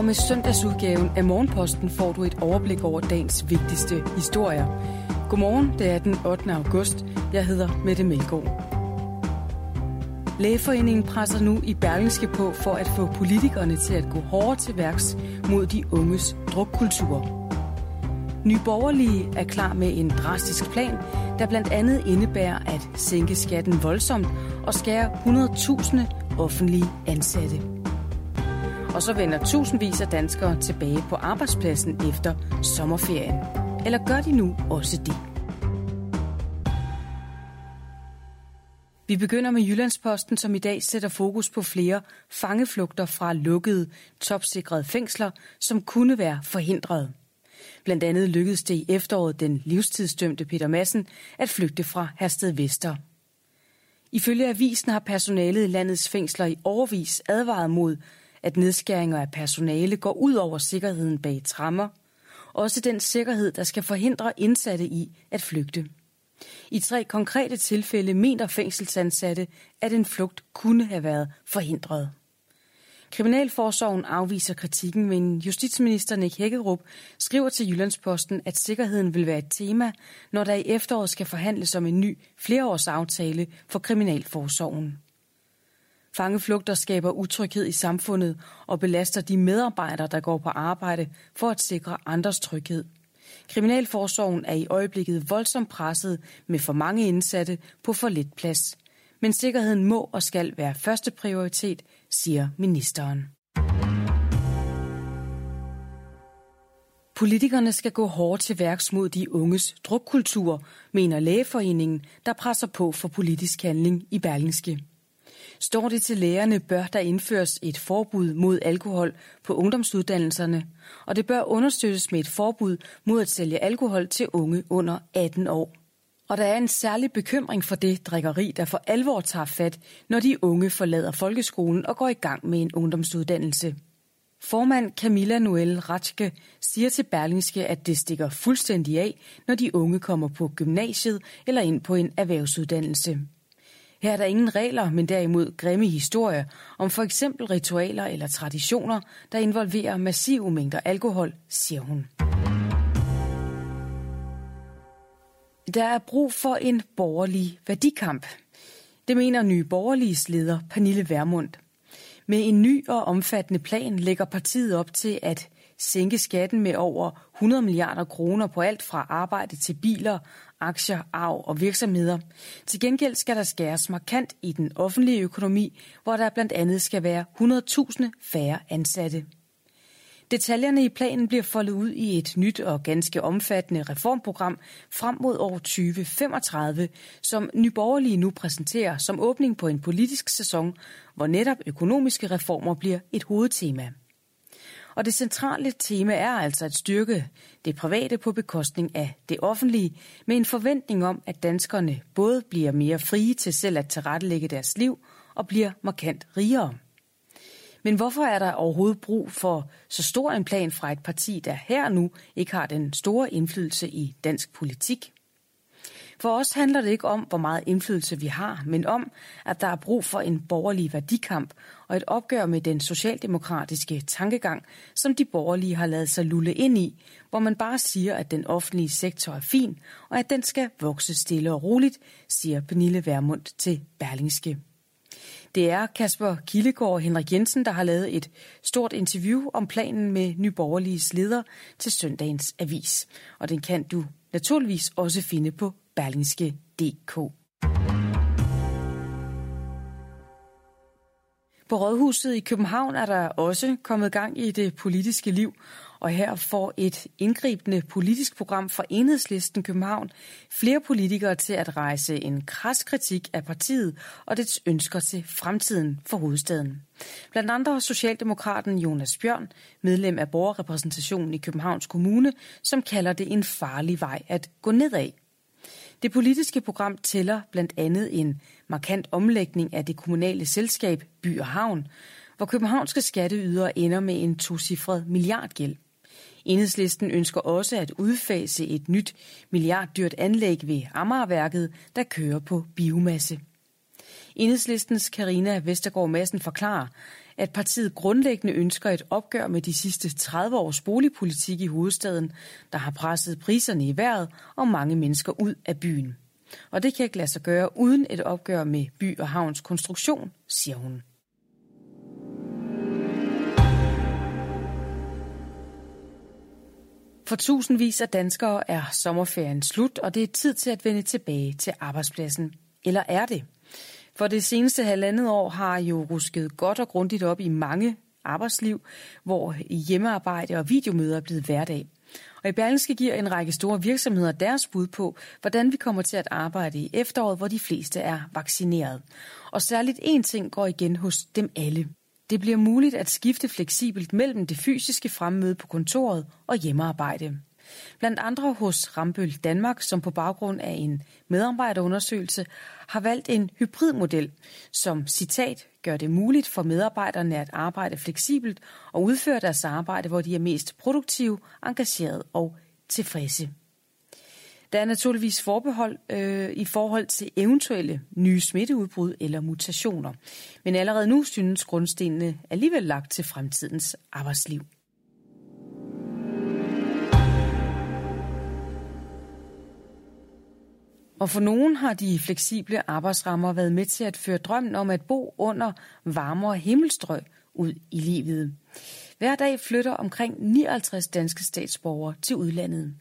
Og med søndagsudgaven af Morgenposten får du et overblik over dagens vigtigste historier. Godmorgen, det er den 8. august. Jeg hedder Mette Melgaard. Lægeforeningen presser nu i Berlingske på for at få politikerne til at gå hårdere til værks mod de unges drukkultur. Nyborgerlige er klar med en drastisk plan, der blandt andet indebærer at sænke skatten voldsomt og skære 100.000 offentlige ansatte. Og så vender tusindvis af danskere tilbage på arbejdspladsen efter sommerferien. Eller gør de nu også det? Vi begynder med Jyllandsposten, som i dag sætter fokus på flere fangeflugter fra lukkede, topsikrede fængsler, som kunne være forhindret. Blandt andet lykkedes det i efteråret den livstidsdømte Peter Madsen at flygte fra Hersted Vester. Ifølge avisen har personalet i landets fængsler i overvis advaret mod, at nedskæringer af personale går ud over sikkerheden bag trammer, også den sikkerhed, der skal forhindre indsatte i at flygte. I tre konkrete tilfælde mener fængselsansatte, at en flugt kunne have været forhindret. Kriminalforsorgen afviser kritikken, men justitsminister Nick Hækkerup skriver til Jyllandsposten, at sikkerheden vil være et tema, når der i efteråret skal forhandles om en ny flereårsaftale for Kriminalforsorgen. Fangeflugter skaber utryghed i samfundet og belaster de medarbejdere, der går på arbejde for at sikre andres tryghed. Kriminalforsorgen er i øjeblikket voldsomt presset med for mange indsatte på for lidt plads. Men sikkerheden må og skal være første prioritet, siger ministeren. Politikerne skal gå hårdt til værks mod de unges drukkultur, mener Lægeforeningen, der presser på for politisk handling i Berlingske. Står det til lærerne, bør der indføres et forbud mod alkohol på ungdomsuddannelserne, og det bør understøttes med et forbud mod at sælge alkohol til unge under 18 år. Og der er en særlig bekymring for det drikkeri, der for alvor tager fat, når de unge forlader folkeskolen og går i gang med en ungdomsuddannelse. Formand Camilla Noel Ratske siger til Berlingske, at det stikker fuldstændig af, når de unge kommer på gymnasiet eller ind på en erhvervsuddannelse. Her er der ingen regler, men derimod grimme historier om for eksempel ritualer eller traditioner, der involverer massive mængder alkohol, siger hun. Der er brug for en borgerlig værdikamp. Det mener nye borgerliges leder Pernille Vermund. Med en ny og omfattende plan lægger partiet op til at sænke skatten med over 100 milliarder kroner på alt fra arbejde til biler, aktier, arv og virksomheder. Til gengæld skal der skæres markant i den offentlige økonomi, hvor der blandt andet skal være 100.000 færre ansatte. Detaljerne i planen bliver foldet ud i et nyt og ganske omfattende reformprogram frem mod år 2035, som Nyborgerlige nu præsenterer som åbning på en politisk sæson, hvor netop økonomiske reformer bliver et hovedtema. Og det centrale tema er altså at styrke det private på bekostning af det offentlige, med en forventning om, at danskerne både bliver mere frie til selv at tilrettelægge deres liv og bliver markant rigere. Men hvorfor er der overhovedet brug for så stor en plan fra et parti, der her nu ikke har den store indflydelse i dansk politik? For os handler det ikke om, hvor meget indflydelse vi har, men om, at der er brug for en borgerlig værdikamp og et opgør med den socialdemokratiske tankegang, som de borgerlige har lavet sig lulle ind i, hvor man bare siger, at den offentlige sektor er fin, og at den skal vokse stille og roligt, siger Pernille Vermund til Berlingske. Det er Kasper Kildegård og Henrik Jensen, der har lavet et stort interview om planen med Nyborgerliges leder til søndagens avis. Og den kan du naturligvis også finde på berlingske.dk. På Rådhuset i København er der også kommet gang i det politiske liv, Og her får et indgribende politisk program fra Enhedslisten København flere politikere til at rejse en kras kritik af partiet og dets ønsker til fremtiden for hovedstaden. Blandt andre Socialdemokraten Jonas Bjørn, medlem af borgerrepræsentationen i Københavns Kommune, som kalder det en farlig vej at gå nedad. Det politiske program tæller blandt andet en markant omlægning af det kommunale selskab By og Havn, hvor københavnske skatteydere ender med en tocifret milliardgæld. Enhedslisten ønsker også at udfase et nyt milliarddyrt anlæg ved Amagerværket, der kører på biomasse. Enhedslistens Karina Vestergaard Madsen forklarer, at partiet grundlæggende ønsker et opgør med de sidste 30 års boligpolitik i hovedstaden, der har presset priserne i vejret og mange mennesker ud af byen. Og det kan ikke lade sig gøre uden et opgør med by og havns konstruktion, siger hun. For tusindvis af danskere er sommerferien slut, og det er tid til at vende tilbage til arbejdspladsen. Eller er det? For det seneste halvandet år har jo rusket godt og grundigt op i mange arbejdsliv, hvor hjemmearbejde og videomøder er blevet hverdag. Og i Berlingske giver en række store virksomheder deres bud på, hvordan vi kommer til at arbejde i efteråret, hvor de fleste er vaccineret. Og særligt én ting går igen hos dem alle. Det bliver muligt at skifte fleksibelt mellem det fysiske fremmøde på kontoret og hjemmearbejde. Blandt andre hos Rambøl Danmark, som på baggrund af en medarbejderundersøgelse har valgt en hybridmodel, som citat gør det muligt for medarbejderne at arbejde fleksibelt og udføre deres arbejde, hvor de er mest produktive, engagerede og tilfredse. Der er naturligvis forbehold øh, i forhold til eventuelle nye smitteudbrud eller mutationer. Men allerede nu synes grundstenene alligevel lagt til fremtidens arbejdsliv. Og for nogen har de fleksible arbejdsrammer været med til at føre drømmen om at bo under varmere himmelstrøg ud i livet. Hver dag flytter omkring 59 danske statsborgere til udlandet.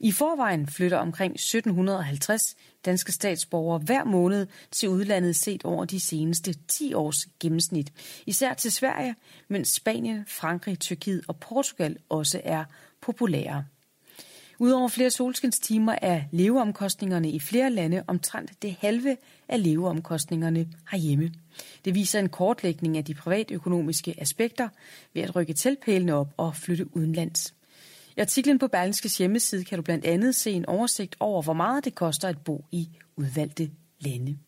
I forvejen flytter omkring 1750 danske statsborgere hver måned til udlandet set over de seneste 10 års gennemsnit. Især til Sverige, mens Spanien, Frankrig, Tyrkiet og Portugal også er populære. Udover flere solskinstimer er leveomkostningerne i flere lande omtrent det halve af leveomkostningerne herhjemme. Det viser en kortlægning af de privatøkonomiske aspekter ved at rykke tilpælene op og flytte udenlands. I artiklen på Berlingskes hjemmeside kan du blandt andet se en oversigt over, hvor meget det koster at bo i udvalgte lande.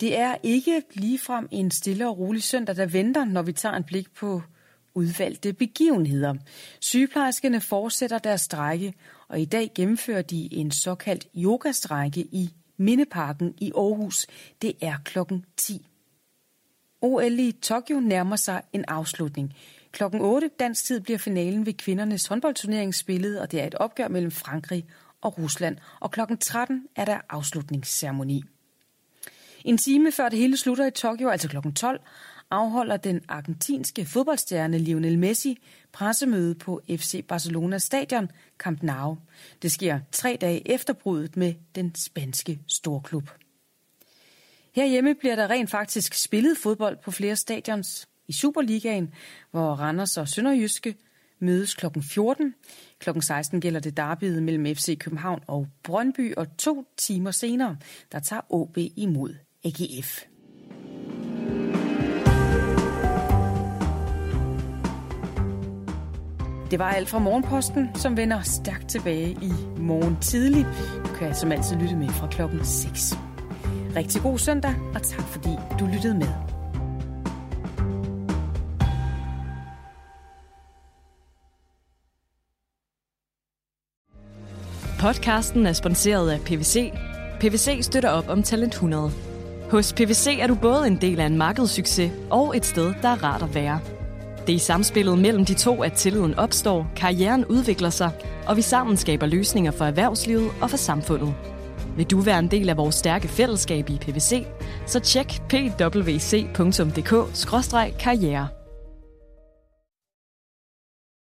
Det er ikke ligefrem en stille og rolig søndag, der venter, når vi tager en blik på udvalgte begivenheder. Sygeplejerskerne fortsætter deres strække, og i dag gennemfører de en såkaldt yogastrække i Mindeparken i Aarhus. Det er klokken 10. OL i Tokyo nærmer sig en afslutning. Klokken 8 dansk tid bliver finalen ved kvindernes håndboldturnering spillet, og det er et opgør mellem Frankrig og Rusland. Og klokken 13 er der afslutningsceremoni. En time før det hele slutter i Tokyo, altså klokken 12, afholder den argentinske fodboldstjerne Lionel Messi pressemøde på FC Barcelona stadion Camp Nou. Det sker tre dage efter bruddet med den spanske storklub. Herhjemme bliver der rent faktisk spillet fodbold på flere stadions i Superligaen, hvor Randers og Sønderjyske mødes kl. 14. Kl. 16 gælder det derbyet mellem FC København og Brøndby, og to timer senere, der tager OB imod AGF. Det var alt fra Morgenposten, som vender stærkt tilbage i morgen tidlig. Du kan som altid lytte med fra klokken 6. Rigtig god søndag, og tak fordi du lyttede med. Podcasten er sponsoreret af PVC. PVC støtter op om Talent 100. Hos PVC er du både en del af en markedssucces og et sted, der er rart at være. Det er i samspillet mellem de to, at tilliden opstår, karrieren udvikler sig, og vi sammen skaber løsninger for erhvervslivet og for samfundet. Vil du være en del af vores stærke fællesskab i PVC, så tjek pwc.dk-karriere.